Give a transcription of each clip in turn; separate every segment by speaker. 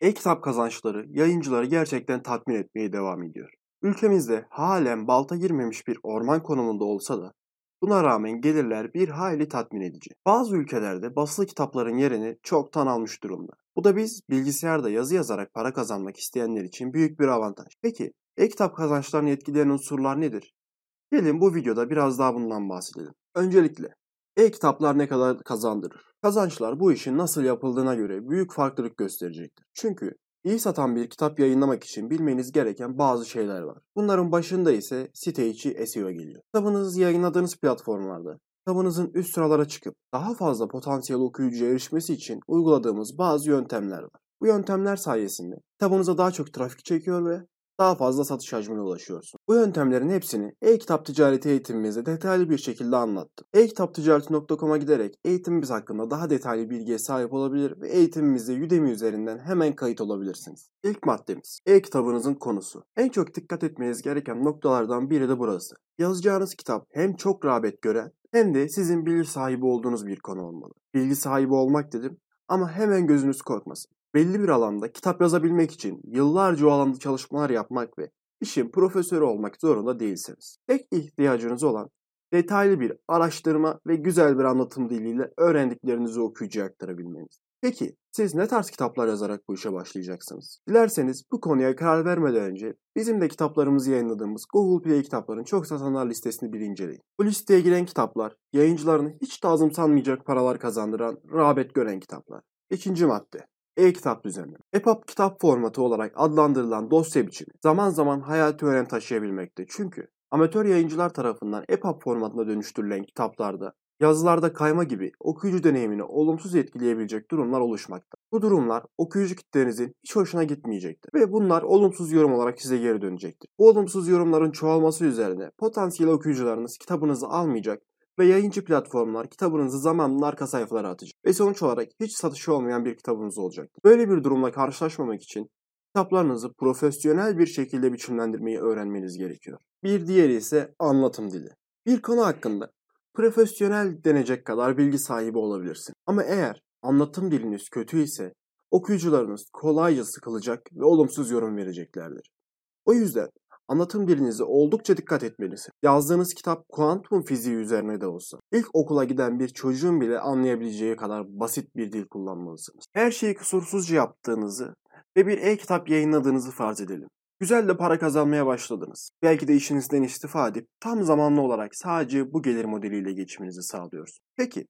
Speaker 1: E-kitap kazançları yayıncıları gerçekten tatmin etmeye devam ediyor. Ülkemizde halen balta girmemiş bir orman konumunda olsa da buna rağmen gelirler bir hayli tatmin edici. Bazı ülkelerde basılı kitapların yerini çoktan almış durumda. Bu da biz bilgisayarda yazı yazarak para kazanmak isteyenler için büyük bir avantaj. Peki e-kitap kazançlarını etkileyen unsurlar nedir? Gelin bu videoda biraz daha bundan bahsedelim. Öncelikle e-kitaplar ne kadar kazandırır? Kazançlar bu işin nasıl yapıldığına göre büyük farklılık gösterecektir. Çünkü iyi satan bir kitap yayınlamak için bilmeniz gereken bazı şeyler var. Bunların başında ise site içi SEO geliyor. Kitabınızı yayınladığınız platformlarda kitabınızın üst sıralara çıkıp daha fazla potansiyel okuyucuya erişmesi için uyguladığımız bazı yöntemler var. Bu yöntemler sayesinde kitabınıza daha çok trafik çekiyor ve daha fazla satış hacmine ulaşıyorsun. Bu yöntemlerin hepsini e-kitap ticareti eğitimimizde detaylı bir şekilde anlattım. e-kitapticareti.com'a giderek eğitimimiz hakkında daha detaylı bilgiye sahip olabilir ve eğitimimizde Udemy üzerinden hemen kayıt olabilirsiniz. İlk maddemiz e-kitabınızın konusu. En çok dikkat etmeniz gereken noktalardan biri de burası. Yazacağınız kitap hem çok rağbet gören hem de sizin bilgi sahibi olduğunuz bir konu olmalı. Bilgi sahibi olmak dedim ama hemen gözünüz korkmasın belli bir alanda kitap yazabilmek için yıllarca o alanda çalışmalar yapmak ve işin profesörü olmak zorunda değilsiniz. Tek ihtiyacınız olan detaylı bir araştırma ve güzel bir anlatım diliyle öğrendiklerinizi okuyucuya aktarabilmeniz. Peki siz ne tarz kitaplar yazarak bu işe başlayacaksınız? Dilerseniz bu konuya karar vermeden önce bizim de kitaplarımızı yayınladığımız Google Play kitapların çok satanlar listesini bir inceleyin. Bu listeye giren kitaplar yayıncılarını hiç de azımsanmayacak paralar kazandıran, rağbet gören kitaplar. İkinci madde e-kitap düzeni. EPUB kitap formatı olarak adlandırılan dosya biçimi zaman zaman hayati önem taşıyabilmekte. Çünkü amatör yayıncılar tarafından EPUB formatına dönüştürülen kitaplarda yazılarda kayma gibi okuyucu deneyimini olumsuz etkileyebilecek durumlar oluşmakta. Bu durumlar okuyucu kitlenizin hiç hoşuna gitmeyecektir ve bunlar olumsuz yorum olarak size geri dönecektir. Bu olumsuz yorumların çoğalması üzerine potansiyel okuyucularınız kitabınızı almayacak ve yayıncı platformlar kitabınızı zamanla arka sayfalara atacak. Ve sonuç olarak hiç satışı olmayan bir kitabınız olacaktır. Böyle bir durumla karşılaşmamak için kitaplarınızı profesyonel bir şekilde biçimlendirmeyi öğrenmeniz gerekiyor. Bir diğeri ise anlatım dili. Bir konu hakkında profesyonel denecek kadar bilgi sahibi olabilirsin. Ama eğer anlatım diliniz kötü ise okuyucularınız kolayca sıkılacak ve olumsuz yorum vereceklerdir. O yüzden Anlatım dilinize oldukça dikkat etmelisiniz. Yazdığınız kitap kuantum fiziği üzerine de olsa. İlk okula giden bir çocuğun bile anlayabileceği kadar basit bir dil kullanmalısınız. Her şeyi kusursuzca yaptığınızı ve bir e-kitap yayınladığınızı farz edelim. Güzel de para kazanmaya başladınız. Belki de işinizden istifa edip tam zamanlı olarak sadece bu gelir modeliyle geçiminizi sağlıyorsunuz. Peki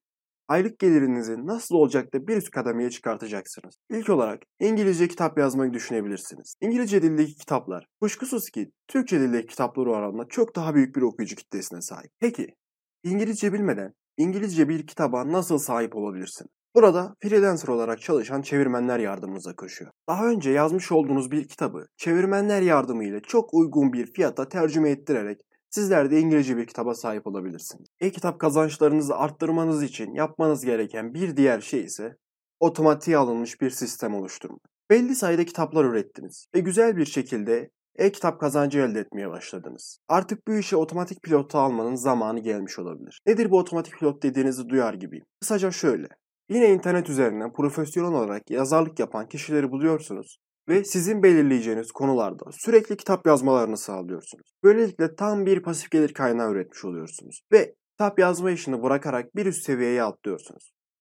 Speaker 1: aylık gelirinizi nasıl olacak da bir üst kademeye çıkartacaksınız. İlk olarak İngilizce kitap yazmayı düşünebilirsiniz. İngilizce dildeki kitaplar kuşkusuz ki Türkçe dildeki kitaplar oranla çok daha büyük bir okuyucu kitlesine sahip. Peki İngilizce bilmeden İngilizce bir kitaba nasıl sahip olabilirsin? Burada freelancer olarak çalışan çevirmenler yardımınıza koşuyor. Daha önce yazmış olduğunuz bir kitabı çevirmenler yardımıyla çok uygun bir fiyata tercüme ettirerek Sizler de İngilizce bir kitaba sahip olabilirsiniz. E-kitap kazançlarınızı arttırmanız için yapmanız gereken bir diğer şey ise otomatiğe alınmış bir sistem oluşturmak. Belli sayıda kitaplar ürettiniz ve güzel bir şekilde e-kitap kazancı elde etmeye başladınız. Artık bu işe otomatik pilota almanın zamanı gelmiş olabilir. Nedir bu otomatik pilot dediğinizi duyar gibiyim. Kısaca şöyle. Yine internet üzerinden profesyonel olarak yazarlık yapan kişileri buluyorsunuz ve sizin belirleyeceğiniz konularda sürekli kitap yazmalarını sağlıyorsunuz. Böylelikle tam bir pasif gelir kaynağı üretmiş oluyorsunuz ve kitap yazma işini bırakarak bir üst seviyeye atlıyorsunuz.